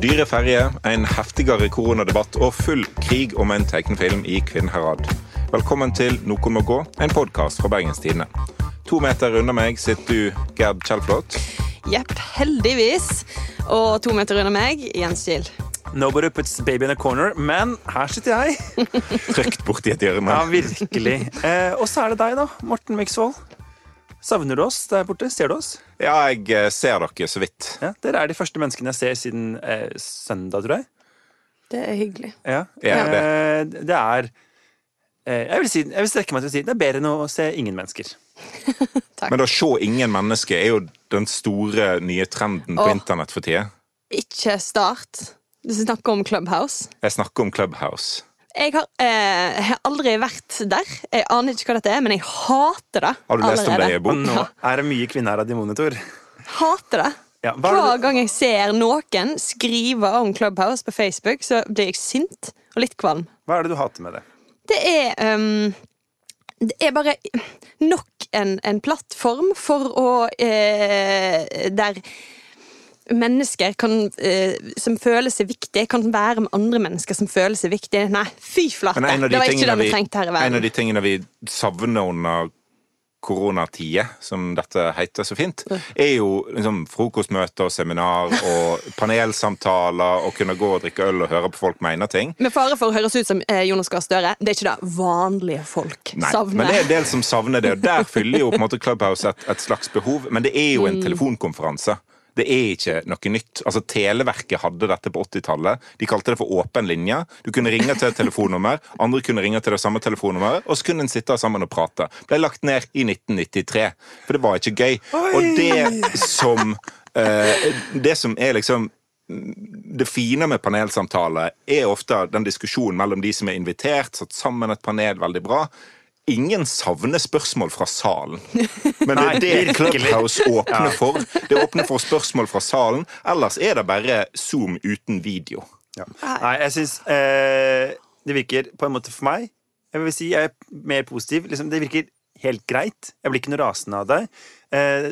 Dyre ferje, en heftigere koronadebatt og full krig om en tegnefilm i Kvinnherad. Velkommen til Noen må gå, en podkast fra Bergens Tidende. To meter under meg sitter du, Gerd Kjellflot. Jepp, heldigvis. Og to meter under meg, Jens Gill. Nobody puts baby in a corner, men her sitter jeg. Trygt borti et hjørne. Ja, virkelig. Eh, og så er det deg, da, Morten Miksvold. Savner du oss der borte? Ser du oss? Ja, jeg eh, ser dere så vidt. Ja, Dere er de første menneskene jeg ser siden eh, søndag, tror jeg. Det er hyggelig. Ja, Ja, det. Eh, det er eh, jeg, vil si, jeg vil strekke meg til å si det er bedre enn å se ingen mennesker. Men å se ingen mennesker er jo den store nye trenden på Åh. internett for tida. Ikke start. Du snakker om Clubhouse. Jeg snakker om Clubhouse. Jeg har, eh, jeg har aldri vært der. Jeg aner ikke hva dette er, men jeg hater det Har du lest om det i allerede. bok? Nå er det mye kvinner av i monitor. Hater det. Ja, er Hver gang jeg ser noen skrive om Clubhouse på Facebook, så blir jeg sint og litt kvalm. hva er det du hater med det? Det er um, Det er bare nok en, en plattform for å eh, Der mennesker kan, eh, som føler seg viktige, kan være med andre mennesker som føler seg viktige. Nei, fy flate! De Det var ikke det vi trengte her i verden. En av de tingene vi savner under koronatida, som dette heter så fint, er jo liksom frokostmøter og seminar og panelsamtaler og kunne gå og drikke øl og høre på folk mene ting. Med fare for å høres ut som eh, Jonas Gahr Støre, det er ikke det vanlige folk Nei, savner. men det er en del som savner det, og der fyller jo på en måte Clubhouse et, et slags behov. Men det er jo en telefonkonferanse. Det er ikke noe nytt. Altså, Televerket hadde dette på 80-tallet. De kalte det for åpen linje. Du kunne ringe til et telefonnummer, andre kunne ringe til det samme telefonnummeret, og så kunne en sitte sammen og prate. Ble lagt ned i 1993, for det var ikke gøy. Og det som eh, Det som er liksom det fine med panelsamtale er ofte den diskusjonen mellom de som er invitert, satt sammen et panel veldig bra. Ingen savner spørsmål fra salen. Men det er det. Clubhouse åpner for. Det åpner for spørsmål fra salen. Ellers er det bare Zoom uten video. Ja. Nei, jeg syns eh, det virker på en måte for meg Jeg vil si jeg er mer positiv. Liksom, det virker helt greit. Jeg blir ikke noe rasende av det. Eh,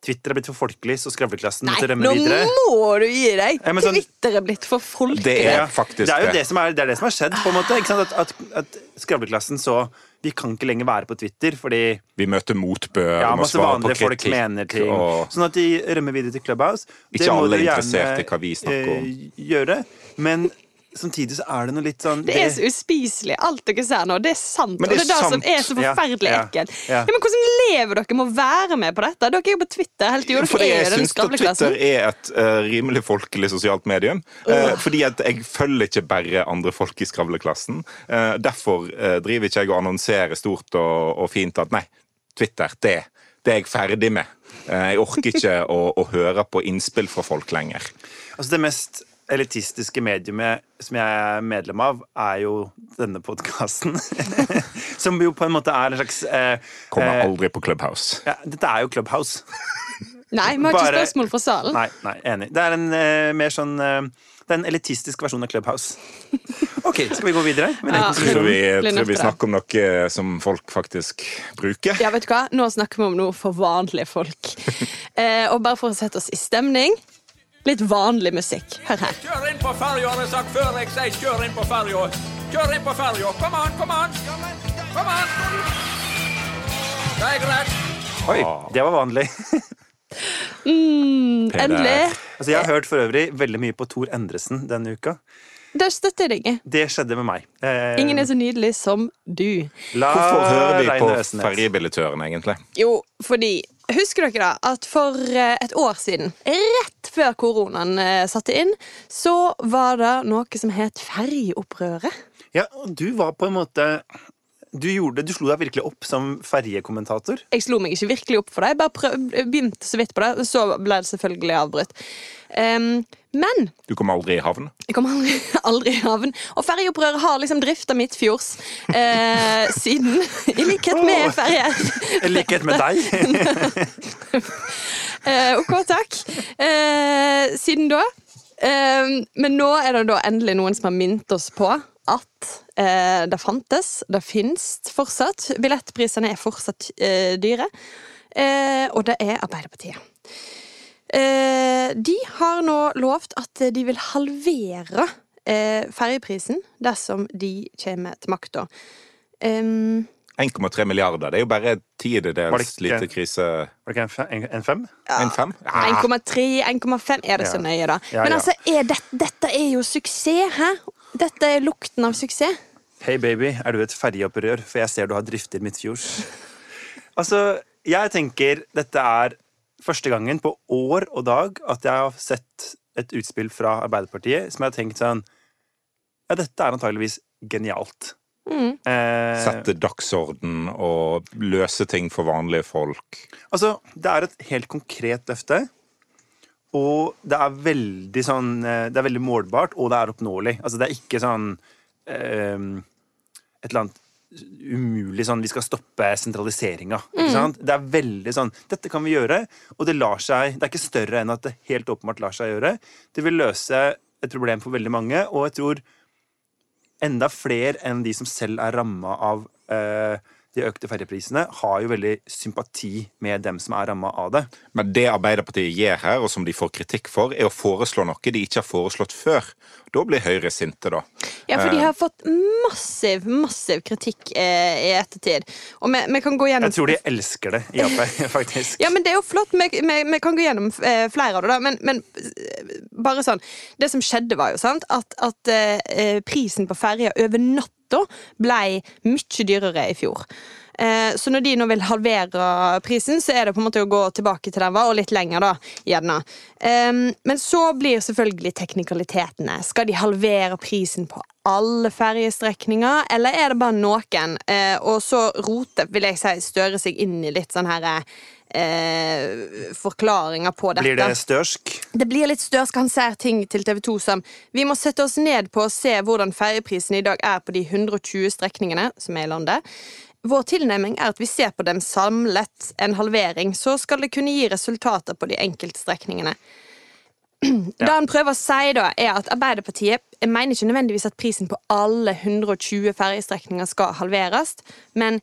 Twitter er blitt for folkelig, så skravleklassen måtte rømme nå videre. må du gi deg! Ja, sånn- Twitter er blitt for folkelig. Det er faktisk det er jo det. som er, det er det som har skjedd, på en måte. Ikke sant? At, at, at skravleklassen så Vi kan ikke lenger være på Twitter fordi Vi møter motbør, ja, masse vanlige folk mener ting. Og Sånn at de rømmer videre til Clubhouse. Det Ikke må alle er interessert i hva vi snakker om. eh, gjøre. Men samtidig så er det noe litt sånn Det er så uspiselig, alt dere ser nå. Det er sant. Det er og det er det som er så forferdelig ja, ekkelt. ja. Ja, men hvordan lever dere med å være med på dette? Dere er jo på Twitter hele tida. Fordi Dere er jeg jo syns at Twitter er et uh, rimelig folkelig sosialt medium. Uh, fordi at jeg følger ikke bare andre folk i skravleklassen. Uh, derfor driver ikke jeg og annonserer stort og, og fint at nei, Twitter, det, det er jeg ferdig med. Jeg orker ikke å, å høre på innspill fra folk lenger. Altså Det mest elitistiske mediumet som jeg er medlem av, er jo denne podkasten. som jo på en måte er en slags eh, Kommer eh, aldri på Clubhouse. ja, Dette er jo Clubhouse. Nei, vi har ikke Bare- spørsmål fra salen. Nei, nei, enig. Det er en eh, mer sånn eh, Det er en elitistisk versjon av Clubhouse. OK, skal vi gå videre? Ja. Tror vi, tror vi snakker om noe som folk faktisk bruker. Ja, vet du hva? Nå snakker vi om noe for vanlige folk. Eh, og bare for å sette oss i stemning, litt vanlig musikk. Hør her. Kjør inn på ferja, har jeg sagt før. Jeg sier kjør inn på ferja. Kjør inn på ferja. Kom an, kom an. Kom an. Det er greit. Oi, det var vanlig. Mm, endelig. Altså, jeg har hørt for øvrig veldig mye på Tor Endresen denne uka. Det støtter jeg deg. Det skjedde med meg. Eh, Ingen er så nydelig som du. la Hvorfor hører vi på ferjebilletøren, egentlig? Jo, fordi Husker dere da at for eh, et år siden, rett før koronaen eh, satte inn, så var det noe som het ferjeopprøret? Ja, du var på en måte du, gjorde, du slo deg virkelig opp som ferjekommentator. Jeg slo meg ikke virkelig opp for det. Jeg bare prøv, begynte så vidt på det, og så ble det selvfølgelig avbrutt. Um, men Du kom aldri i havn? jeg kom aldri, aldri i havn. Og ferjeopprøret har liksom drifta midtfjords eh, siden. I likhet med ferjer. I likhet med deg. Eh, ok, takk. Eh, siden da. Eh, men nå er det da endelig noen som har minnet oss på at eh, det fantes, det fins fortsatt. Billettprisene er fortsatt eh, dyre. Eh, og det er Arbeiderpartiet. Eh, de har nå lovt at de vil halvere eh, ferjeprisen dersom de kommer til makta. Um, 1,3 milliarder. Det er jo bare en det tiendedels lite krise... Var det ikke fem? En fem? Ja. 1,3, 1,5 Er det så nøye, da? Ja, Men altså, er det, dette er jo suksess, hæ? Dette er lukten av suksess. Hei, baby, er du et ferjeopprør? For jeg ser du har drifter midtfjords. altså, jeg tenker dette er første gangen på år og dag at jeg har sett et utspill fra Arbeiderpartiet som jeg har tenkt sånn Ja, dette er antageligvis genialt. Mm. Eh, Sette dagsorden og løse ting for vanlige folk. Altså, det er et helt konkret løfte. Og det er veldig sånn eh, Det er veldig målbart, og det er oppnåelig. Altså, det er ikke sånn eh, Et eller annet umulig sånn Vi skal stoppe sentraliseringa. Mm. Det er veldig sånn Dette kan vi gjøre, og det lar seg Det er ikke større enn at det helt åpenbart lar seg gjøre. Det vil løse et problem for veldig mange, og jeg tror enda flere enn de som selv er ramma av eh, de økte ferjeprisene, har jo veldig sympati med dem som er ramma av det. Men det Arbeiderpartiet gjør her, og som de får kritikk for, er å foreslå noe de ikke har foreslått før. Da blir Høyre sinte, da. Ja, for de Eh. har fått massiv, massiv kritikk eh, i ettertid. Og vi, vi kan gå gjennom Jeg tror de elsker det i Ap, faktisk. Ja, men det er jo flott. Vi, vi, vi kan gå gjennom eh, flere av det, da. Men, men eh, bare sånn Det som skjedde, var jo sant at, at eh, prisen på ferja over natta ble mye dyrere i fjor. Eh, Så når de nå vil halvere prisen, så er det på en måte å gå tilbake til den var, og litt lenger, da. Gjerne. Men så blir selvfølgelig teknikalitetene. Skal de halvere prisen på alle ferjestrekninger, eller er det bare noen? Eh, Og så roter, vil jeg si, Støre seg inn i litt sånn her eh, forklaringer på dette. Blir det størsk? Det blir litt størsk. Han ser ting til TV 2 som Vi må sette oss ned på å se hvordan ferjeprisen i dag er på de 120 strekningene som er i landet. Vår tilnærming er at vi ser på dem samlet. En halvering. Så skal det kunne gi resultater på de enkelte strekningene. Det han prøver å si, da, er at Arbeiderpartiet jeg mener ikke nødvendigvis at prisen på alle 120 ferjestrekninger skal halveres, men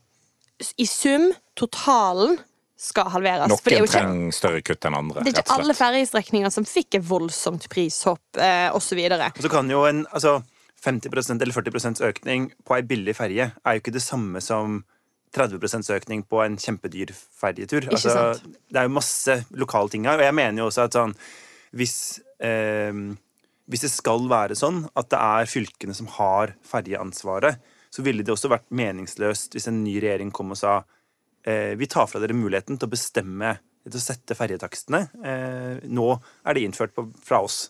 i sum, totalen, skal halveres. Er Noen ikke trenger større kutt enn andre. det er rett ikke alle ferjestrekninger som fikk et voldsomt prishopp eh, osv. videre. så kan jo en altså, 50% eller 40% økning på ei billig ferje er jo ikke det samme som 30% økning på en kjempedyr ferjetur. Altså, det er jo masse lokale ting her. Og jeg mener jo også at sånn Hvis eh, hvis det skal være sånn at det er fylkene som har ferjeansvaret, så ville det også vært meningsløst hvis en ny regjering kom og sa eh, vi tar fra dere muligheten til å bestemme til å sette ferjetakstene. Eh, nå er det innført på, fra oss.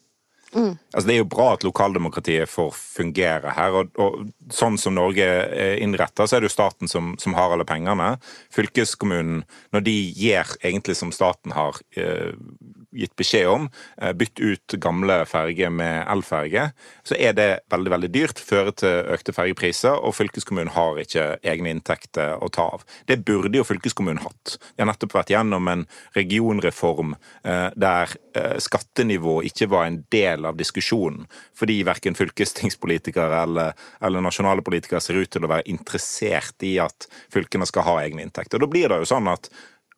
Altså, det er jo bra at lokaldemokratiet får fungere her. Og, og sånn som Norge er innrettet, så er det jo staten som, som har alle pengene. Fylkeskommunen, når de gjør egentlig som staten har eh, gitt beskjed om, eh, bytt ut gamle ferger med elferge, så er det veldig veldig dyrt, fører til økte fergepriser, og fylkeskommunen har ikke egne inntekter å ta av. Det burde jo fylkeskommunen hatt. De har nettopp vært gjennom en regionreform eh, der eh, skattenivå ikke var en del av diskusjonen, fordi verken fylkestingspolitikere eller, eller nasjonale politikere ser ut til å være interessert i at fylkene skal ha egne inntekter. Da blir det jo sånn at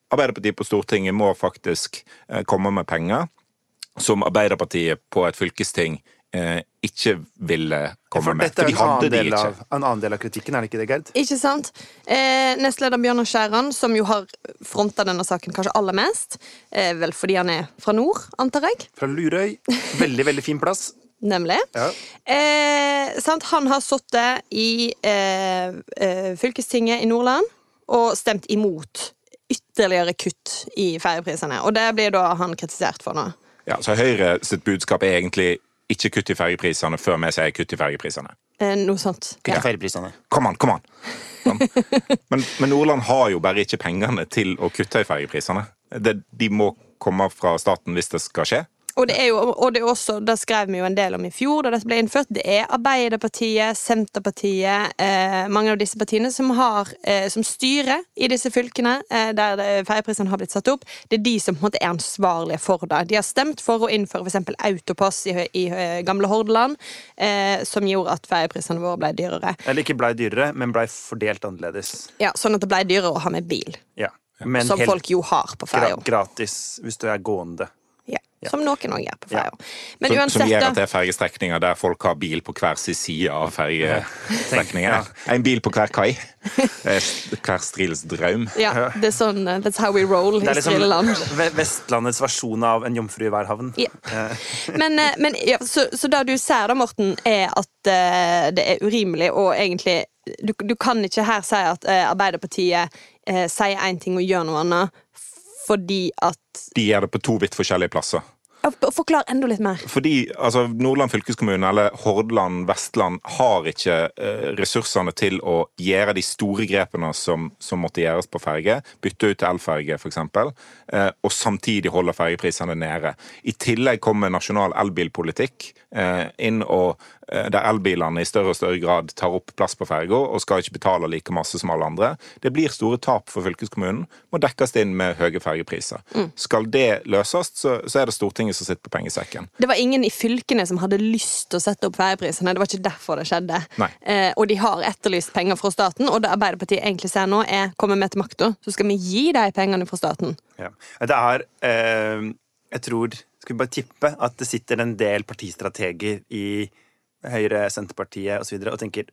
Arbeiderpartiet på Stortinget må faktisk eh, komme med penger som Arbeiderpartiet på et fylkesting eh, ikke ville komme med. For dette er en annen, del av, en annen del av kritikken, er det ikke det, Gerd? Ikke sant? Eh, nestleder Bjørnar Skjæran, som jo har fronta denne saken kanskje aller mest, eh, vel fordi han er fra nord, antar jeg, Fra Lurøy. Veldig, veldig fin plass. nemlig. Ja. Eh, sant? Han har sittet i eh, eh, fylkestinget i Nordland og stemt imot ytterligere kutt i ferjeprisene. Og det blir da han kritisert for nå. Ja, så Høyre sitt budskap er egentlig ikke kutt i ferjeprisene før vi sier kutt i ferjeprisene? Eh, noe sånt. Kutt i Ja. ferjeprisene. Kom an, kom an! Men, men Nordland har jo bare ikke pengene til å kutte i ferjeprisene. De må komme fra staten hvis det skal skje. Og det er jo og det er også, det skrev vi jo en del om i fjor da dette ble innført. Det er Arbeiderpartiet, Senterpartiet, eh, mange av disse partiene som har eh, som styrer i disse fylkene eh, der det- ferjeprisene har blitt satt opp. Det er de som på en måte er ansvarlige for det. De har stemt for å innføre f.eks. autopass i, i gamle Hordaland, eh, som gjorde at ferjeprisene våre ble dyrere. Eller ikke blei dyrere, men blei fordelt annerledes. Ja, Sånn at det ble dyrere å ha med bil, Ja. Men som folk jo har på ferja. gratis hvis du er gående. Ja. Som noen òg gjør på Ja. ferja. Ja. Som, som gjør at det er fergestrekninger der folk har bil på hver sin side av fergestrekningen. Ja. En bil på hver kai. Er hver strils drøm. Ja, det er sånn uh, That's how we roll i er liksom Vestlandets versjon av en jomfru i hver havn. Ja. Men, eh, men ja, så, så det du ser da, Morten, er at eh, det er urimelig, og egentlig Du, du kan ikke her si at eh, Arbeiderpartiet eh, sier én ting og gjør noe annet, fordi at De gjør det på to vidt forskjellige plasser. Forklar enda litt mer. Fordi altså, Nordland fylkeskommune eller Hordaland, Vestland har ikke eh, ressursene til å gjøre de store grepene som, som måtte gjøres på ferge. Bytte ut til elferge, f.eks. Eh, og samtidig holde fergeprisene nede. I tillegg kommer nasjonal elbilpolitikk eh, inn og der elbilene i større og større grad tar opp plass på ferga og skal ikke betale like masse som alle andre. Det blir store tap for fylkeskommunen, må dekkes inn med høye fergepriser. Skal det løses, så, så er det Stortinget som sitter på pengesekken. Det var ingen i fylkene som hadde lyst til å sette opp fergeprisene, Det var ikke derfor det skjedde. Nei. Eh, og de har etterlyst penger fra staten, og det Arbeiderpartiet egentlig ser nå, er kommer vi til makta, så skal vi gi de pengene fra staten. Ja. Det er eh, Jeg tror Skal vi bare tippe at det sitter en del partistrateger i Høyre, Senterpartiet osv. Og, så videre og tenker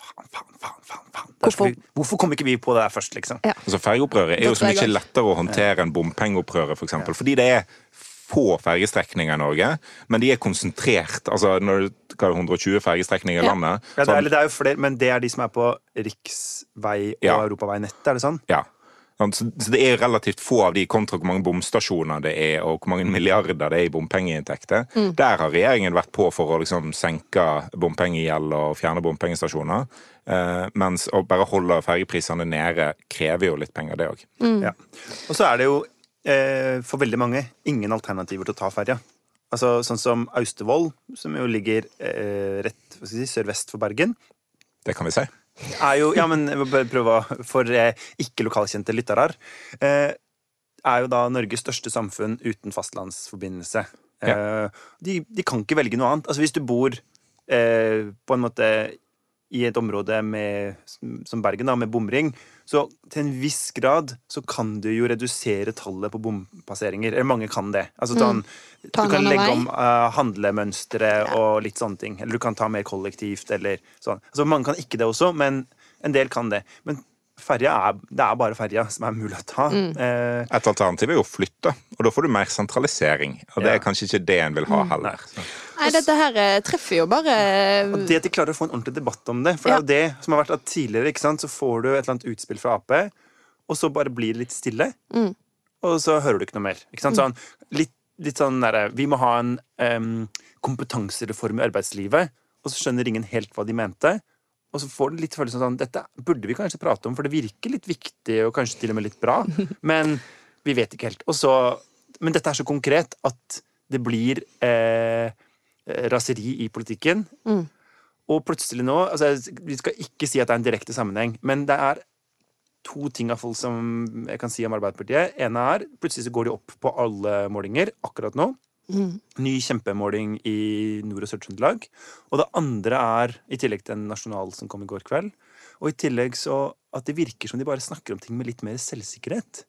faen, faen, faen, faen, faen. Hvorfor? vi- Hvorfor kom ikke vi på det der først, liksom? Ja. Altså Fergeopprøret er jo så mye lettere å håndtere enn bompengeopprøret, f.eks. For eksempel. Fordi det er få fergestrekninger i Norge, men de er konsentrert. Altså når hva er 120 fergestrekninger i Ja. landet Ja, det, er, eller det er jo flere, men det er de som er på riksvei- og Ja. europaveinettet, er det sånn? Ja. Så det er relativt få av de kontra hvor mange bomstasjoner det er, og hvor mange milliarder det er i bompengeinntekter. Mm. Der har regjeringen vært på for å liksom senke bompengegjeld og fjerne bompengestasjoner. Eh, mens å bare holde fergeprisene nede krever jo litt penger, det òg. Mm. Ja. Og så er det jo eh, for veldig mange ingen alternativer til å ta ferja. Altså Sånn som Austevoll, som jo ligger eh, rett si, sørvest for Bergen. Det kan vi si. Er jo, ja, men bare prøve For eh, ikke lokalkjente lyttere eh, er jo da Norges største samfunn uten fastlandsforbindelse. Eh, de, de kan ikke velge noe annet. Altså Hvis du bor eh, på en måte i et område med, som Bergen, da, med bomring, så til en viss grad så kan du jo redusere tallet på bompasseringer. Eller mange kan det. Altså sånn, Ta Du kan legge om uh, handlemønstre og litt sånne ting. Eller du kan ta mer kollektivt, eller sånn. Altså, mange kan ikke det også, men en del kan det. Men ferja er, det er bare ferja som er mulig å ta. Mm. Eh, Et alternativ er jo å flytte, og da får du mer sentralisering. Og det Ja. er kanskje ikke det en vil ha heller. Nei, dette her eh, treffer jo bare og det at de klarer å få en ordentlig debatt om det. For det er jo det som har vært at tidligere, ikke sant, så får du et eller annet utspill fra Ap, og så bare blir det litt stille. Mm. Og så hører du ikke noe mer. Ikke sant? Sånn, litt, litt sånn derre Vi må ha en um, kompetansereform i arbeidslivet, og så skjønner ingen helt hva de mente. Og så får du litt følelsen sånn Dette burde vi kanskje prate om, for det virker litt viktig og kanskje til og med litt bra, men vi vet ikke helt. Og så, men dette er så konkret at det blir eh, raseri i politikken. Og plutselig nå altså, Vi skal ikke si at det er en direkte sammenheng, men det er to ting iallfall som jeg kan si om Arbeiderpartiet. ene er plutselig så går de opp på alle målinger akkurat nå. Ny kjempemåling i Nord- og Sør-Trøndelag. Og det andre er, i tillegg til en nasjonal som kom i går kveld, og i tillegg så at det virker som de bare snakker om ting med litt mer selvsikkerhet.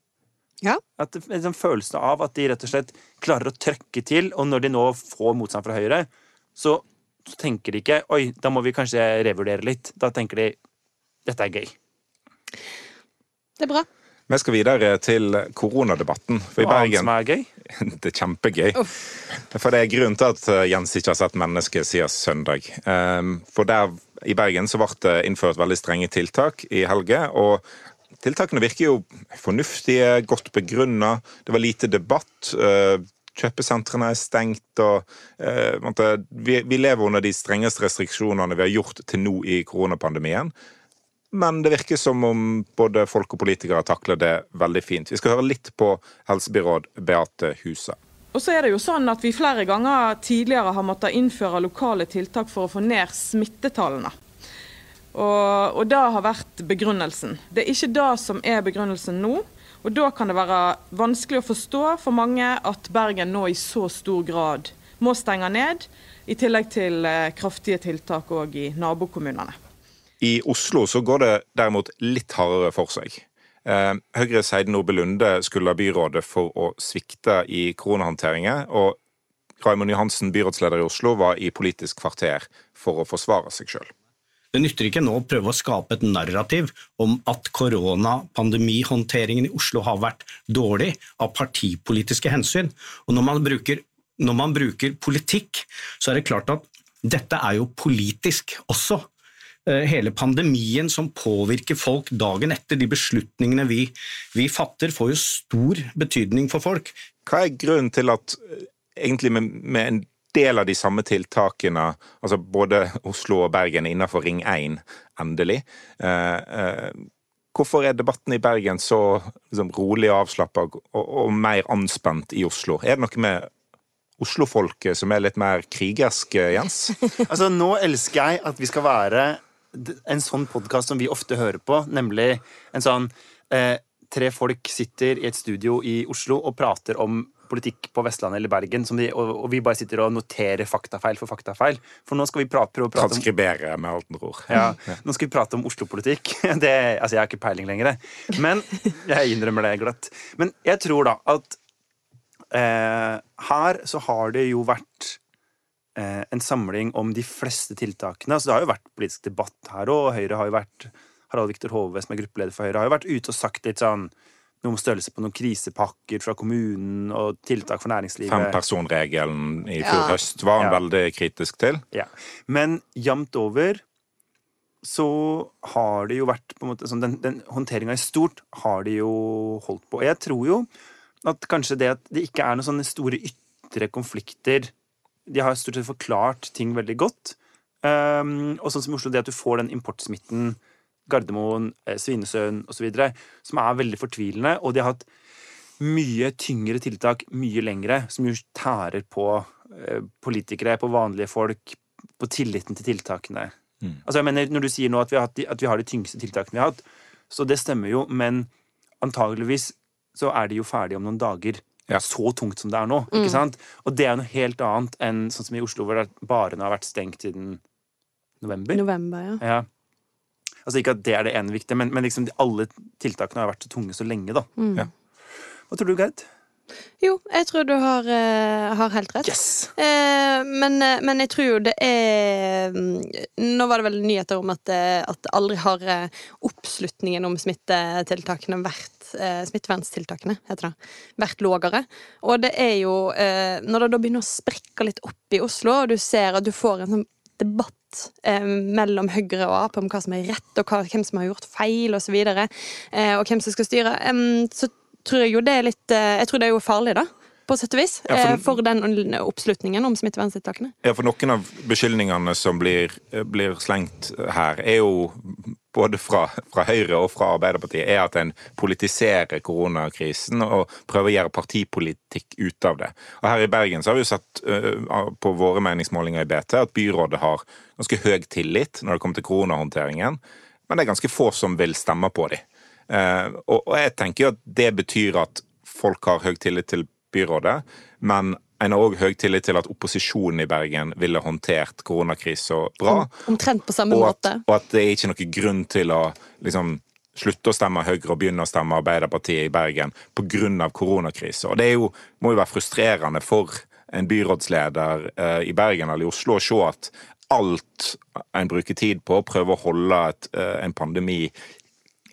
Ja. At det, en sånn av at de rett og slett klarer å trøkke til, og når de nå får motstand fra Høyre, så, så tenker de ikke Oi, da må vi kanskje revurdere litt. Da tenker de dette er gøy. Det er bra. Vi skal videre til koronadebatten. For i annet Bergen som er gøy. Det er kjempegøy. For det er grunnen til at eh, Jens ikke har sett mennesket siden søndag. Um, For der i Bergen så ble det innført veldig strenge tiltak i helge. og Tiltakene virker jo fornuftige, godt begrunna. Det var lite debatt. eh, Kjøpesentrene er stengt. og eh, vi lever under de strengeste restriksjonene vi har gjort til nå i koronapandemien. Men det virker som om både folk og politikere takler det veldig fint. Vi skal høre litt på helsebyråd Beate Huset. Og så er det jo sånn at vi flere ganger tidligere har måttet innføre lokale tiltak for å få ned smittetallene. Og, og det har vært begrunnelsen. Det er ikke det som er begrunnelsen nå. Og da kan det være vanskelig å forstå for mange at Bergen nå i så stor grad må stenge ned, i tillegg til eh, kraftige tiltak òg i nabokommunene. I Oslo så går det derimot litt hardere for seg. Eh, Høyres Heidi Nordby Lunde ha byrådet for å svikte i koronahåndteringen. Og Raymond Johansen, byrådsleder i Oslo, var i Politisk kvarter for å forsvare seg sjøl. Det nytter ikke nå å prøve å skape et narrativ om at koronapandemihåndteringen i Oslo har vært dårlig av partipolitiske hensyn. Og når man, bruker, når man bruker politikk, så er det klart at dette er jo politisk også. Eh, Hele pandemien som påvirker folk dagen etter de beslutningene vi, vi fatter, får jo stor betydning for folk. Hva er grunnen til at eh, egentlig med, med en del av de samme tiltakene, altså både Oslo og Bergen innenfor Ring 1, endelig eh, eh, Hvorfor er debatten i Bergen så liksom, rolig og avslappa og, og mer anspent i Oslo? Er det noe med Oslo-folket som er litt mer krigersk, Jens? Altså, nå elsker jeg at vi skal være en sånn podkast som vi ofte hører på, nemlig en sånn eh, Tre folk sitter i et studio i Oslo og prater om politikk på Vestlandet eller Bergen, som de, og, og vi bare sitter og noterer faktafeil for faktafeil. For nå skal vi prate, prøve å prate Transkribere, med andre ord. ja, Nå skal vi prate om Oslo-politikk. Altså, jeg har ikke peiling lenger. Men jeg innrømmer det glatt. Men jeg tror da at eh, her så har det jo vært en samling om de fleste tiltakene. Altså, det har jo vært politisk debatt her, òg. Høyre har jo vært Harald Viktor Hove, som er gruppeleder for Høyre, har jo vært ute og sagt litt sånn noe om størrelse på noen krisepakker fra kommunen og tiltak for næringslivet. Fempersonregelen i fjor Ja. høst var han Ja. veldig kritisk til. Ja. Men jevnt over så har det jo vært på en måte, sånn, Den, den håndteringa i stort har de jo holdt på. Og jeg tror jo at kanskje det at det ikke er noen sånne store ytre konflikter De har stort sett forklart ting veldig godt. Um, og sånn som i Oslo, det at du får den importsmitten, Gardermoen, eh, Svinesøen osv., som er veldig fortvilende. Og de har hatt mye tyngre tiltak mye lengre, som jo tærer på eh, politikere, på vanlige folk, på tilliten til tiltakene. Altså jeg mener, Når du sier nå at vi, har de, at vi har de tyngste tiltakene vi har hatt, så det stemmer jo, men antageligvis så er de jo ferdige om noen dager. Ja. Så tungt som det er nå. ikke sant? Og det er noe helt annet enn sånn som i Oslo, hvor det barene har vært stengt siden november. November, ja. Ja. Altså Ikke at det er det ene viktige, men, men liksom de, alle tiltakene har vært så tunge så lenge. da. Ja. Hva tror du, Gerd? Jo, jeg tror du har, uh, har helt rett. Yes! Uh, men, uh, men jeg tror jo det er mm, Nå var det vel nyheter om at, at aldri har oppslutningen om smittetiltakene vært Smitteverntiltakene, heter det. Vært lågere. Og det er jo Når det da begynner å sprekke litt opp i Oslo, og du ser at du får en sånn debatt eh, mellom Høyre og Ap om hva som er rett, og hva, hvem som har gjort feil, osv., og, eh, og hvem som skal styre, eh, så tror jeg jo det er litt eh, Jeg tror det er jo farlig, da. På sett og vis. Ja, for- eh, for den oppslutningen om smitteverntiltakene. Ja, for noen av beskyldningene som blir, blir slengt her, er jo både fra, fra Høyre og fra Arbeiderpartiet, er at en politiserer koronakrisen og prøver å gjøre partipolitikk ut av det. Og her i Bergen så har vi jo sett uh, på våre meningsmålinger i BT at byrådet har ganske høy tillit når det kommer til koronahåndteringen, men det er ganske få som vil stemme på dem. Eh, og, og jeg tenker jo at det betyr at folk har høy tillit til byrådet, men en har òg høy tillit til at opposisjonen i Bergen ville håndtert koronakrisa bra. Omtrent på samme Og at, måte. og at det er ikke noen grunn til å liksom slutte å stemme Høyre og begynne å stemme Arbeiderpartiet i Bergen pga. koronakrisa. Og det jo, må jo være frustrerende for en byrådsleder eh, i Bergen eller i Oslo å se at alt en bruker tid på å prøve å holde et, eh, en pandemi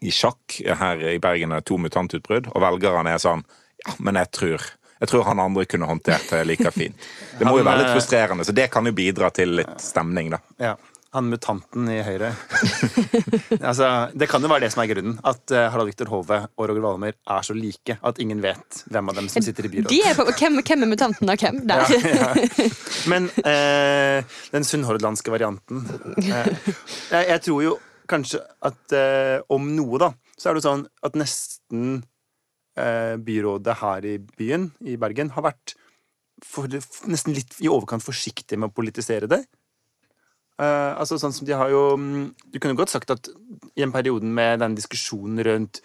i sjakk. Her i Bergen er to mutantutbrudd, og velgerne er sånn Ja, men jeg tror jeg tror han andre kunne håndtert det like fint. Det må jo være litt eh, frustrerende, så det kan jo bidra til litt stemning, da. Ja. Han mutanten i Høyre. altså, det kan jo være det som er grunnen. At eh, Harald Viktor Hove og Roger Valmer er så like at ingen vet hvem av dem som sitter i byrådet. De er på, hvem, hvem er mutanten av hvem? Der. Ja, ja. Men eh, den sunnhordlandske varianten eh, jeg, jeg tror jo kanskje at eh, om noe, da, så er det sånn at nesten eh, byrådet her i byen, i Bergen, har vært for, nesten litt i overkant forsiktig med å politisere det. Eh, altså sånn som de har jo mm, Du kunne godt sagt at i en perioden med den diskusjonen rundt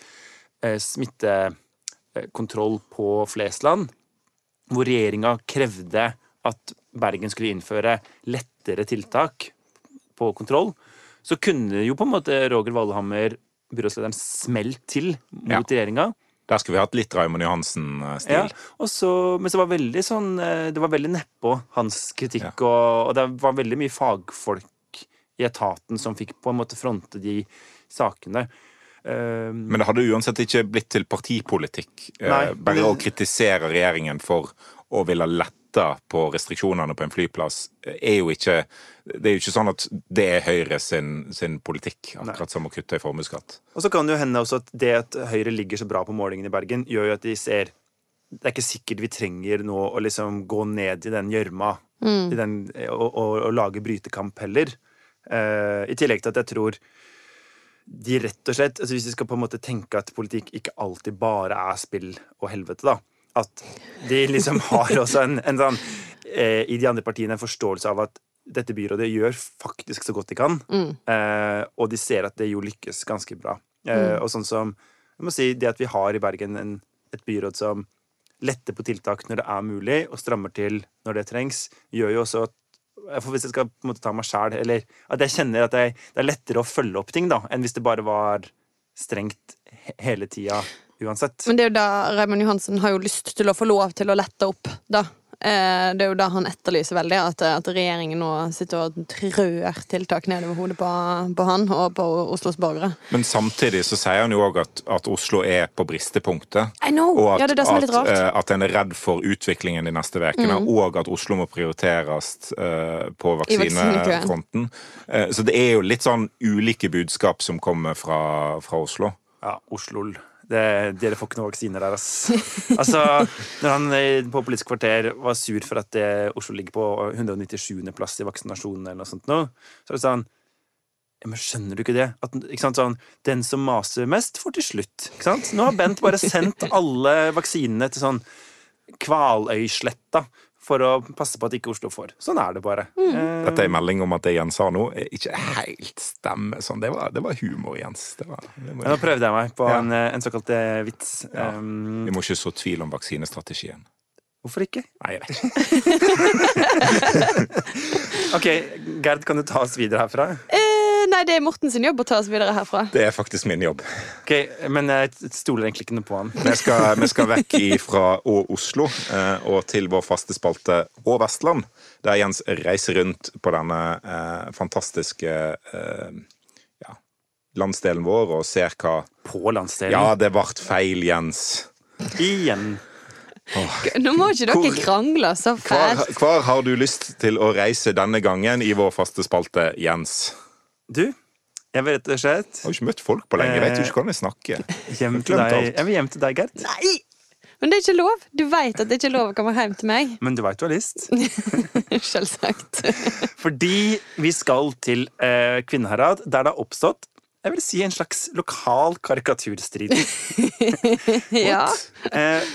eh, smittekontroll på Flesland, hvor regjeringa krevde at Bergen skulle innføre lettere tiltak på kontroll, så kunne jo på en måte Roger Valhammer byrådslederen smelt til mot Ja. regjeringa. Der skulle vi hatt litt Raymond Johansen-stil. Ja, så, men så var veldig sånn eh, Det var veldig nedpå, hans kritikk, og, og det var veldig mye fagfolk i etaten som fikk på en måte fronte de sakene. Eh, Men det hadde uansett ikke blitt til partipolitikk. eh, Nei, Bare det, å kritisere regjeringen for å ville lette på restriksjonene på en flyplass, eh, er jo ikke Det er jo ikke sånn at det er Høyre sin, sin politikk, akkurat som å kutte i formuesskatt. Og så kan det jo hende også at det at Høyre ligger så bra på målingene i Bergen, gjør jo at de ser Det er ikke sikkert vi trenger nå å liksom gå ned i den gjørma mm. og, og, og lage brytekamp heller. Eh, I tillegg til at jeg tror de rett og slett altså Hvis vi skal på en måte tenke at politikk ikke alltid bare er spill og helvete, da. At de liksom har også en, en sånn eh, I de andre partiene en forståelse av at dette byrådet gjør faktisk så godt de kan. Eh, og de ser at det jo lykkes ganske bra. Eh, Og sånn som jeg må si, Det at vi har i Bergen en, et byråd som letter på tiltak når det er mulig, og strammer til når det trengs, gjør jo også at for Hvis jeg skal på en måte ta meg sjæl, eller at jeg kjenner at jeg, det er lettere å følge opp ting, da, enn hvis det bare var strengt hele tida uansett. Men det er jo da Raymond Johansen har jo lyst til å få lov til å lette opp, da. Eh, Det er jo da han etterlyser veldig, at, at regjeringen nå sitter og trør tiltak nedover hodet på, på han og på Oslos borgere. Men samtidig så sier han jo òg at, at Oslo er på bristepunktet. Og at, ja, det er det som er litt at, rart. Mm. eh, at en er redd for utviklingen de neste ukene, og at Oslo må prioriteres eh, på vaksinefronten. Eh, så det er jo litt sånn ulike budskap som kommer fra, fra Oslo. Ja, Oslo. Det, dere får ikke noen vaksiner der, ass. Altså, når han eh, på Politisk kvarter var sur for at det, Oslo ligger på 197. plass i vaksinasjonen eller noe sånt nå, så sa det sånn ja, men skjønner du ikke det? At, ikke sant, sånn, Den som maser mest, får til slutt. Ikke sant? Nå har Bent bare sendt alle vaksinene til sånn Kvaløysletta for å passe på at ikke Oslo får. Sånn er det bare. Mm. Dette er en melding om at det Jens sa nå, er ikke helt stemmer sånn. Det var, det var humor, Jens. Det var, det var, nå prøvde jeg meg på Ja. en, eh, en såkalt eh, vits. Ja. Um, vi må ikke så tvil om vaksinestrategien. hvorfor ikke? Nei, jeg vet ikke. Ok, Gerd, kan du ta oss videre herfra? Nei, det er Morten sin jobb å ta oss videre herfra. Det er faktisk min jobb. Ok, Men jeg stoler egentlig ikke noe på han. Vi skal, vi skal vekk ifra og Oslo eh, og til vår faste spalte Og Vestland, der Jens reiser rundt på denne eh, fantastiske eh, ja, landsdelen vår og ser hva På landsdelen. Ja, det ble feil, Jens. Igjen. Nå må ikke dere Hvor- krangle så fælt. hvor har du lyst til å reise denne gangen i vår faste spalte, Jens? Du, jeg vil rett og slett Jeg har ikke møtt folk på lenge. Jeg vet jo ikke hvordan jeg snakker. hjem til deg. Jeg vil hjem til deg, Gerd. Nei! Men det er ikke lov. Du vet at det ikke er lov å komme hjem til meg. Men du veit du har lyst. Selvsagt. Fordi vi skal til eh, Kvinnherad, der det har oppstått jeg vil si en slags lokal karikaturstrid. ja. Eh,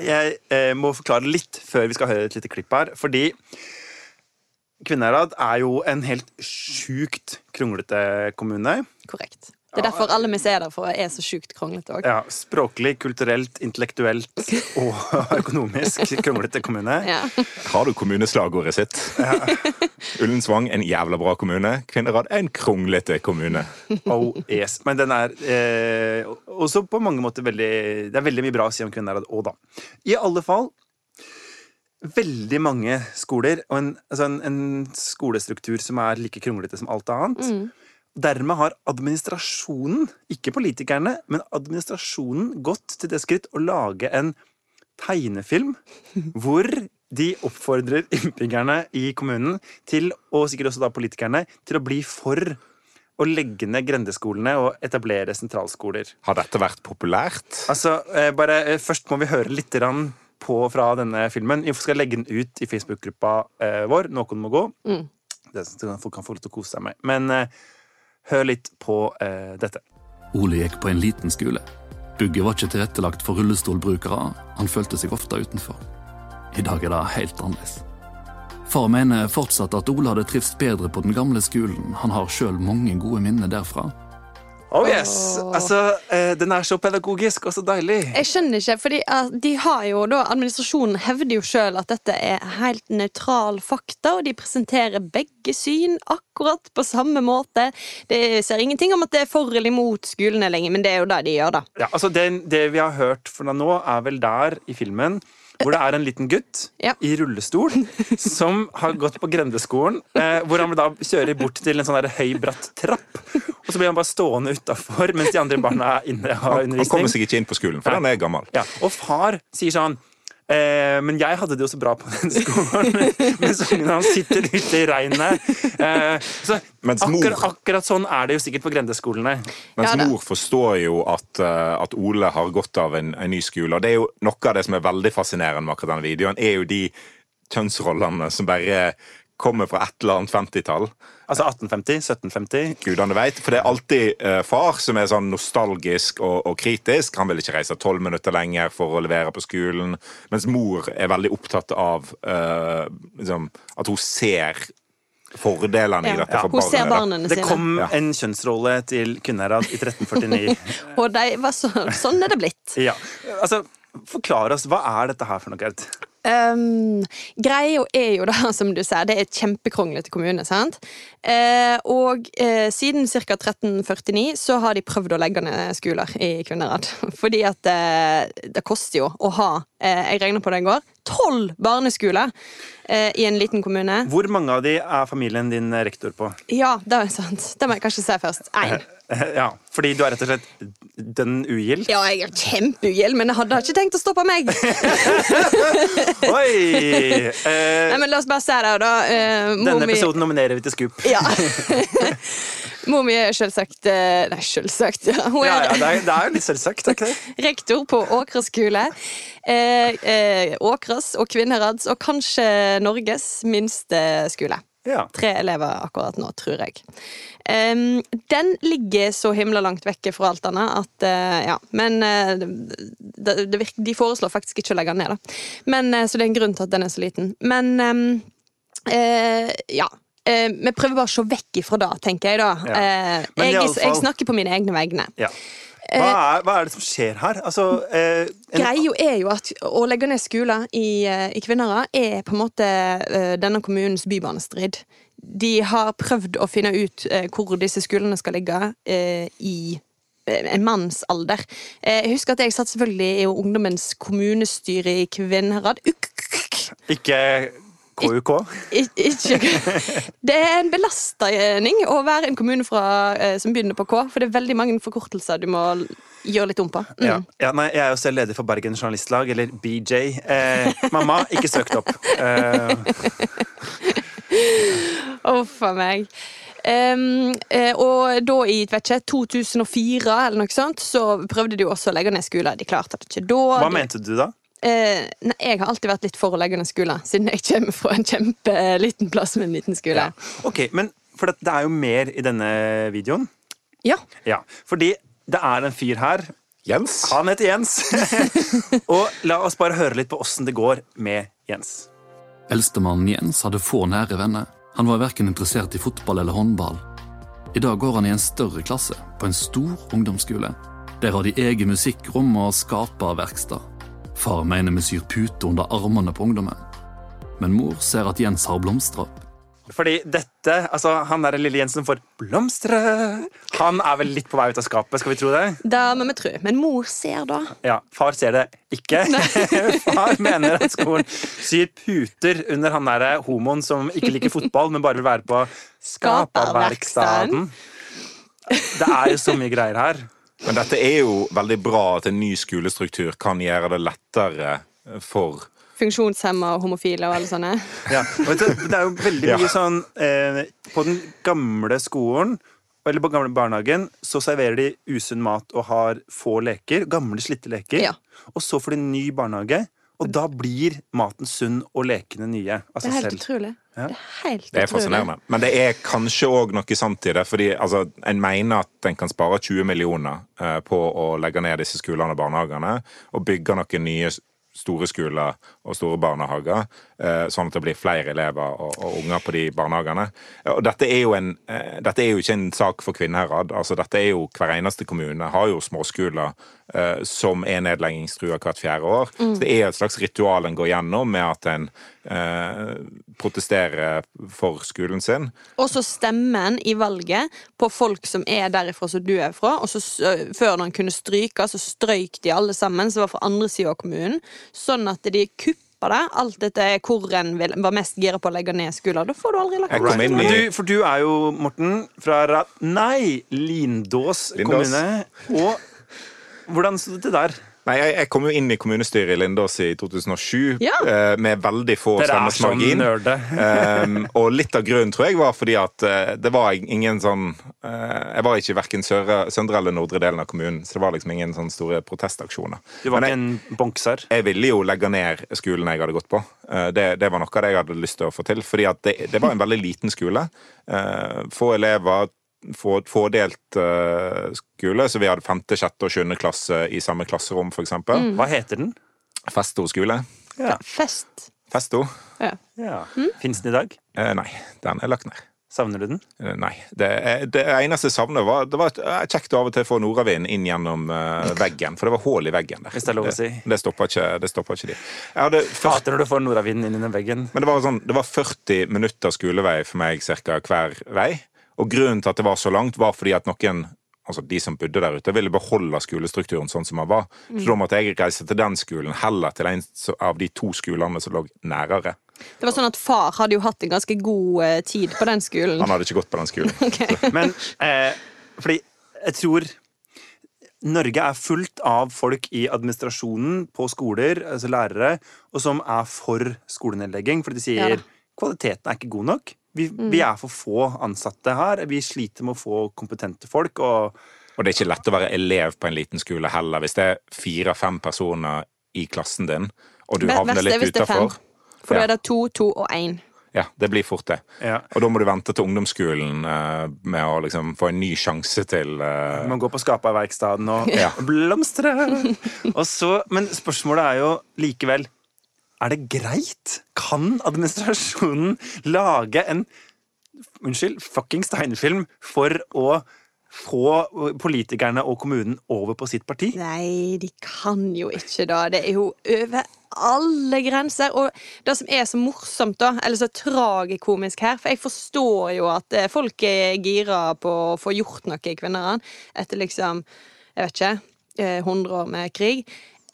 jeg eh, må forklare litt før vi skal høre et lite klipp her. Fordi Kvinnherad er jo en helt sjukt kronglete kommune. Korrekt. Det er derfor alle vi ser der for er så sjukt kronglete òg. Ja, språklig, kulturelt, intellektuelt og økonomisk kronglete kommune. Ja. Har du kommuneslagordet sitt? Ullensvang, en jævla bra kommune. Kvinnherad, en kronglete kommune. Oh, yes. Men den er eh, også på mange måter veldig Det er veldig mye bra å si om Kvinnherad òg, da. I alle fall veldig mange skoler, og en, altså en, en skolestruktur som er like kronglete som alt annet. Dermed har administrasjonen, ikke politikerne, men administrasjonen gått til det skritt å lage en tegnefilm hvor de oppfordrer innbyggerne i kommunen til, og sikkert også da politikerne, til å bli for å legge ned grendeskolene og etablere sentralskoler. Har dette vært populært? Altså, eh, bare eh, Først må vi høre litt grann på fra denne filmen. Vi skal legge den ut i Facebook-gruppa eh, vår. Noen må gå. Det, så folk kan få lov til å kose seg med. Men eh, hør litt på eh, dette. Ole gikk på en liten skole. Bygget var ikke tilrettelagt for rullestolbrukere. Han følte seg ofte utenfor. I dag er det helt annerledes. Far mener fortsatt at Ole hadde trivst bedre på den gamle skolen. Han har sjøl mange gode minner derfra. Oh yes! Altså, eh, den er så pedagogisk og så deilig. Jeg skjønner ikke, fordi eh, de har jo da Administrasjonen hevder jo sjøl at dette er helt nøytral fakta, og de presenterer begge syn akkurat på samme måte. Det ser ingenting om at det er for eller imot skolene lenger, men det er jo det de gjør, da. Ja, altså det, det vi har hørt fra nå, er vel der i filmen hvor det er en liten gutt Ja. i rullestol som har gått på grendeskolen. Eh, hvor han da kjører bort til en sånn der høy, bratt trapp. Og så blir han bare stående utafor mens de andre barna er inne og har Han, han kommer undervisning. seg ikke inn på skolen, for han er gammel. Ja, og far sier sånn Eh, men jeg hadde det jo så bra på den skolen, mens ungene hans sitter ute i regnet. Eh, så Mens mor- akkurat, akkurat sånn er det jo sikkert på grendeskolene. Mens Ja mor forstår jo at, eh, at Ole har godt av en, en ny skole. Og det er jo noe av det som er veldig fascinerende med akkurat denne videoen, er jo de kjønnsrollene som bare kommer fra et eller annet 50-tall. Altså 1850, 1750. Gudene vet. For det er alltid uh, far som er sånn nostalgisk og, og kritisk. Han vil ikke reise tolv minutter lenger for å levere på skolen. Mens mor er veldig opptatt av uh, liksom, at hun ser fordelene i dette for Hun ser barnet. sine. Det kom Ja. en kjønnsrolle til Kvinnherad i 1349. Og de var så, sånn er det blitt. Ja, altså Forklar oss, hva er dette her for noe? Um, greia er jo da, som du sier, det er et kjempekronglete kommune. sant? Uh, og uh, siden ca. 1349 så har de prøvd å legge ned skoler i Kvinnherad. Fordi at uh, det koster jo å ha Jeg regner på det i går. Tolv barneskoler i en liten kommune. Hvor mange av de er familien din rektor på? Ja, det er sant. Det må jeg kanskje si først. Én. Ja, Fordi du er rett og slett den ugild? Ja, jeg er kjempeugild, men jeg hadde ikke tenkt å stoppe meg. Oi! Nei, Eh, men La oss bare se det, da. Eh, denne episoden nominerer vi til Scoop. Ja. Mor mi er selvsagt eh, Nei, selvsagt. ja. Hun Ja, er ja, det er, det er jo litt selvsagt. er ikke det? rektor på Åkra skole. Eh, eh, Åkras og Kvinnherads, og kanskje Norges minste skole. Ja. Tre elever akkurat nå, tror jeg. Um, den ligger så himla langt vekke fra alt annet at uh, Ja. Men uh, det, det virker, de foreslår faktisk ikke å legge den ned, da. Men, uh, så det er en grunn til at den er så liten. Men um, ja. Vi prøver bare å se vekk ifra det, tenker jeg da. Ja. Jeg, jeg snakker på mine egne vegne. Ja. Hva, er, hva er det som skjer her? Altså, eh, Greia er jo at å legge ned skoler i, eh, i Kvinnherad er på en måte eh, denne kommunens bybanestrid. De har prøvd å finne ut eh, hvor disse skolene skal ligge eh, i eh, en manns alder. Eh, Jeg husker at jeg satt selvfølgelig i ungdommens kommunestyre i Kvinnherad. Ikke KUK? Ikke Det er en belastning å være en kommune fra, eh, som begynner på K, for det er veldig mange forkortelser du må gjøre litt om på. Mm. Ja. ja, nei, jeg er jo selv leder for Bergen Journalistlag, eller BJ. Eh, mamma, ikke søkt opp. Eh, Uff a meg. Eh, og da i vet ikke, 2004 eller noe sånt, så prøvde de også å legge ned skoler. De klarte det ikke da. hva mente du da? Eh, nei, jeg har alltid vært litt for å legge ned skoler, siden jeg kommer fra en kjempeliten plass med en liten skole. Ok, men For det, det er jo mer i denne videoen. Ja. Ja, Fordi det er en fyr her. Jens? Han heter Jens. og la oss bare høre litt på åssen det går med Jens. Eldstemannen Jens hadde få nære venner. Han var verken interessert i fotball eller håndball. I dag går han i en større klasse, på en stor ungdomsskole. Der har de eget musikkrom og skaperverksted. Far mener vi syr pute under armene på ungdommen. Men mor ser at Jens har blomstra. Fordi dette, altså Han der lille Jensen får blomstre. Han er vel litt på vei ut av skapet, skal vi tro det? Det må vi tro. Men mor ser da. Ja, Far ser det ikke. Far mener at skolen syr puter under han derre homoen som ikke liker fotball, men bare vil være på skaperverkstedet. Det er jo så mye greier her. Men dette er jo veldig bra at en ny skolestruktur kan gjøre det lettere for Funksjonshemma og homofile og alle sånne. Ja, og vet du, det er jo veldig Ja. mye sånn eh, På den gamle skolen eller på gamle barnehagen så serverer de usunn mat og har få leker. Gamle, slitte leker. Ja. Og så får de ny barnehage, og da blir maten sunn og lekene nye Altså Det er helt selv. utrolig. Ja. Det er helt Det er utrolig. fascinerende. Men det er kanskje òg noe sant i det. fordi altså, En mener at en kan spare 20 millioner eh, på å legge ned disse skolene og barnehagene og bygge noen nye store skoler og store barnehager, eh, sånn at det blir flere elever og, og unger på de barnehagene. Og dette er jo, en, eh, dette er jo ikke en sak for Kvinnherad. Altså, dette er jo, hver eneste kommune har jo småskoler eh, som er nedleggingstrua hvert fjerde år. Så det er et slags ritual en går gjennom med at en eh, protesterer for skolen sin. Og så stemmer en i valget på folk som er derifra som du er fra. Og så før han kunne stryke, så strøyk de alle sammen som var fra andre sida av kommunen. Sånn at de kuppa det. Alt dette hvor en var mest gira på å legge ned skoler. Da får du aldri lagt Jeg ned du, for du er jo, Morten, fra Ra Nei, Lindås, Lindås. kommune. Og hvordan sto det til der? Nei, jeg, jeg kom jo inn i kommunestyret i Lindås i 2007 Ja. eh, med veldig få stemmers margin. sånn um, og litt av grunnen tror jeg var fordi at uh, det var ingen sånn uh, Jeg var ikke verken søre, søndre eller nordre delen av kommunen, så det var liksom ingen sånne store protestaksjoner. Du var ikke en bonkser? jeg ville jo legge ned skolen jeg hadde gått på. Uh, Det, det var noe av det jeg hadde lyst til å få til. Fordi at det, det var en veldig liten skole. Eh, Få elever, få, få delt eh, skole. Så vi hadde femte, sjette og sjuende klasse i samme klasserom, f.eks. Mm. Hva heter den? Festo skole. Ja. Fest. Festo? Ja. ja. Mm. Fins den i dag? Eh, nei, den er lagt ned. Savner du den? Eh, Nei. Det, det eneste jeg savner, var Det var eh, kjekt av og til å få nordavind inn gjennom veggen. For det var hull i veggen der. Hvis det er lov å si. Det, det stoppa ikke, det stoppa ikke de. Jeg Hater når du får nordavind inn i den veggen. Men det var, sånn, det var 40 minutter skolevei for meg cirka hver vei. Og grunnen til at det var så langt, var fordi at noen altså de som bodde der ute, ville beholde skolestrukturen sånn som den var. Så da måtte jeg reise til den skolen heller til en av de to skolene som lå nærere. Det var sånn at Far hadde jo hatt en ganske god eh, tid på den skolen. Han hadde ikke gått på den skolen. okay. Men eh, fordi jeg tror Norge er fullt av folk i administrasjonen på skoler, altså lærere, og som er for skolenedlegging. Fordi de sier Ja. kvaliteten er ikke god nok. Vi, vi er for få ansatte her. Vi sliter med å få kompetente folk. Og Og det er ikke lett å være elev på en liten skole heller, hvis det er fire-fem personer i klassen din, og du havner er litt utafor. For da Ja. er det to, to og én. Ja, det blir fort det. ja, Og da må du vente til ungdomsskolen eh, med å liksom få en ny sjanse til eh, man går på skaperverkstedet og Ja. blomstre. Og så, men spørsmålet er jo likevel Er det greit? Kan administrasjonen lage en unnskyld, fuckings tegnefilm for å få politikerne og kommunen over på sitt parti? Nei, de kan jo ikke da. Det er jo over alle grenser. Og det som er så morsomt, da, eller så tragikomisk her For jeg forstår jo at eh, folk er gira på å få gjort noe i kvinnene etter liksom, jeg vet ikke, eh, 100 år med krig.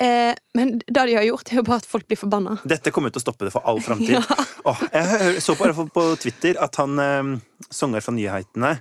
Eh, Men det de har gjort, er jo bare at folk blir forbanna. Dette kommer til å stoppe det for all framtid. Åh, jeg så bare på Twitter at han eh, sanger fra Nyhetene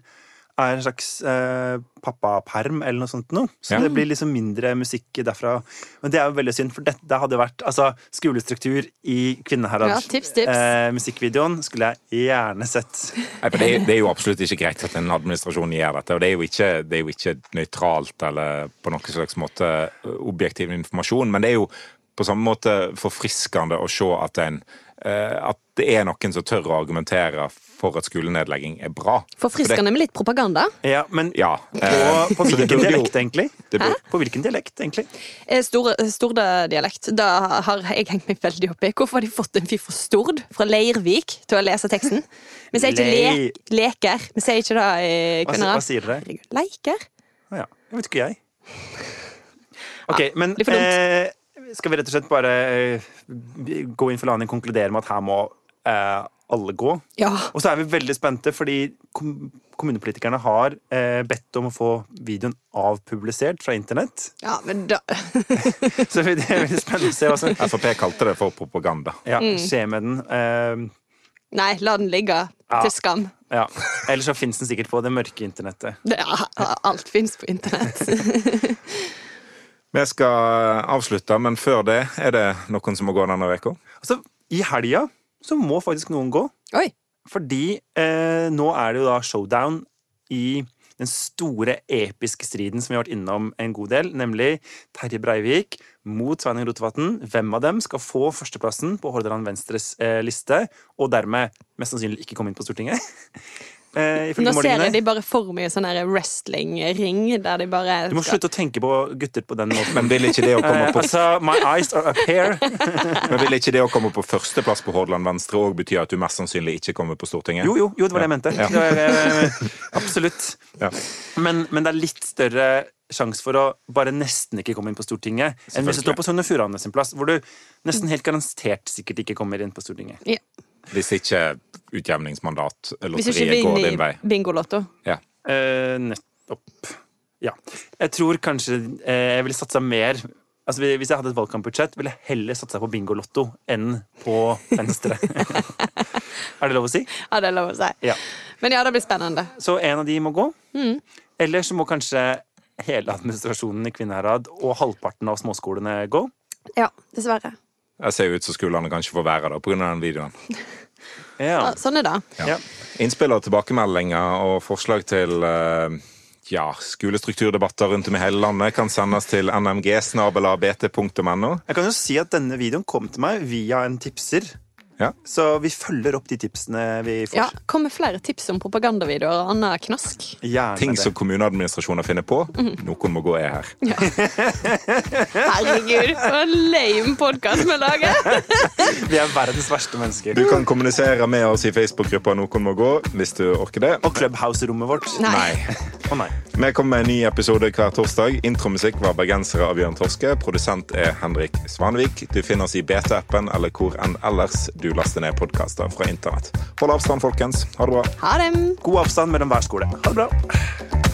er en slags eh, pappaperm eller noe sånt noe. Så Ja. det blir liksom mindre musikk derfra. Men det er jo veldig synd, for dette hadde vært altså, skolestruktur i Kvinneherad. Ja, tips, tips. Eh, musikkvideoen skulle jeg gjerne sett. Nei, for det, er- det er jo absolutt ikke greit at en administrasjon gjør dette. Og det er jo ikke, det er jo ikke nøytralt eller på noen slags måte objektiv informasjon, men det er jo på samme måte forfriskende å se at, en, eh, at det er noen som tør å argumentere for at skolenedlegging er bra. For det- Forfriskende med litt propaganda. Ja, men Ja. på, eh, på hvilken dialekt, egentlig? det På hvilken dialekt, egentlig? Eh, Store, Storde-dialekt. Da har jeg hengt meg veldig opp i. Hvorfor har de fått en fyr fra Stord, fra Leirvik, til å lese teksten? Vi sier ikke le leker. Vi sier ikke det i Hva, hva sier dere? Leiker? Å ja. Jeg vet ikke, jeg. Ok, men for dumt. eh, skal vi rett og slett bare eh, gå inn for landing og konkludere med at her må eh, alle gå? Ja. Og så er vi veldig spente, fordi kom kommunepolitikerne har eh, bedt om å få videoen avpublisert fra internett. ja, men da Så det er veldig spennende å se hva som Frp kalte det for propaganda. ja, Mm. skje med den. Eh, Nei, la den ligge. Ja. Til skam. ja. Eller så fins den sikkert på det mørke internettet. Ja, alt fins på internett. Vi skal avslutte, men før det er det noen som må gå denne uka. Altså, I helga så må faktisk noen gå. Oi. Fordi eh, nå er det jo da showdown i den store, episke striden som vi har vært innom en god del, nemlig Terje Breivik mot Sveinung Rotevatn. Hvem av dem skal få førsteplassen på Hordaland Venstres eh, liste, og dermed mest sannsynlig ikke komme inn på Stortinget? Eh, Nå ser jeg de bare for mye sånn wrestling-ring, der de bare Du må slutte å tenke på gutter på den måten. Men vil ikke det å komme Eh, på, altså, my eyes are up here. men vil ikke det å komme på førsteplass på Hordaland Venstre òg bety at du mest sannsynlig ikke kommer på Stortinget? Jo, jo, jo, det var det jeg mente. Ja. Ja. absolutt. Ja. Men, men det er litt større sjanse for å bare nesten ikke komme inn på Stortinget enn hvis du står på Sogn og Fjordane sin plass, hvor du nesten helt garantert sikkert ikke kommer inn på Stortinget. ja. Hvis ikke utjevningsmandat, Hvis ikke lotteriet går din vei. i Bingolotto. Ja. Eh, nettopp. Ja. Jeg tror kanskje eh, jeg ville satsa mer Altså, Hvis jeg hadde et valgkampbudsjett, ville jeg heller satsa på Bingolotto enn på Venstre. er det lov å si? Ja, det er lov å si. Ja. Men ja, det blir spennende. Så en av de må gå. Mm. Eller så må kanskje hele administrasjonen i Kvinnherad og halvparten av småskolene gå. Ja, dessverre. Jeg ser jo ut som skolene kanskje får være der pga. den videoen. Ja. Ja, sånn er det. Ja. Innspill og tilbakemeldinger og forslag til eh, ja, skolestrukturdebatter rundt om i hele landet kan sendes til nmg.bt.no. Jeg kan jo si at denne videoen kom til meg via en tipser. Ja. Så vi følger opp de tipsene vi får. Ja, Kom med flere tips om propagandavideoer og annen knask. Gjerne Ting det. som kommuneadministrasjoner finner på. Noen må gå er her. Herregud, for en lame podkast vi lager! Vi er verdens verste mennesker. Du kan kommunisere med oss i Facebook-gruppa Noen må gå, hvis du orker det. Og Clubhouse-rommet vårt. Nei. Å nei. Vi kommer med en ny episode hver torsdag. Intromusikk var bergensere av Bjørn Torske. Produsent er Henrik Svanvik. Du finner oss i BT-appen eller hvor enn ellers du laster ned podkaster fra internett. Hold avstand, folkens. Ha det bra. Ha det! God avstand mellom hver skole. Ha det bra.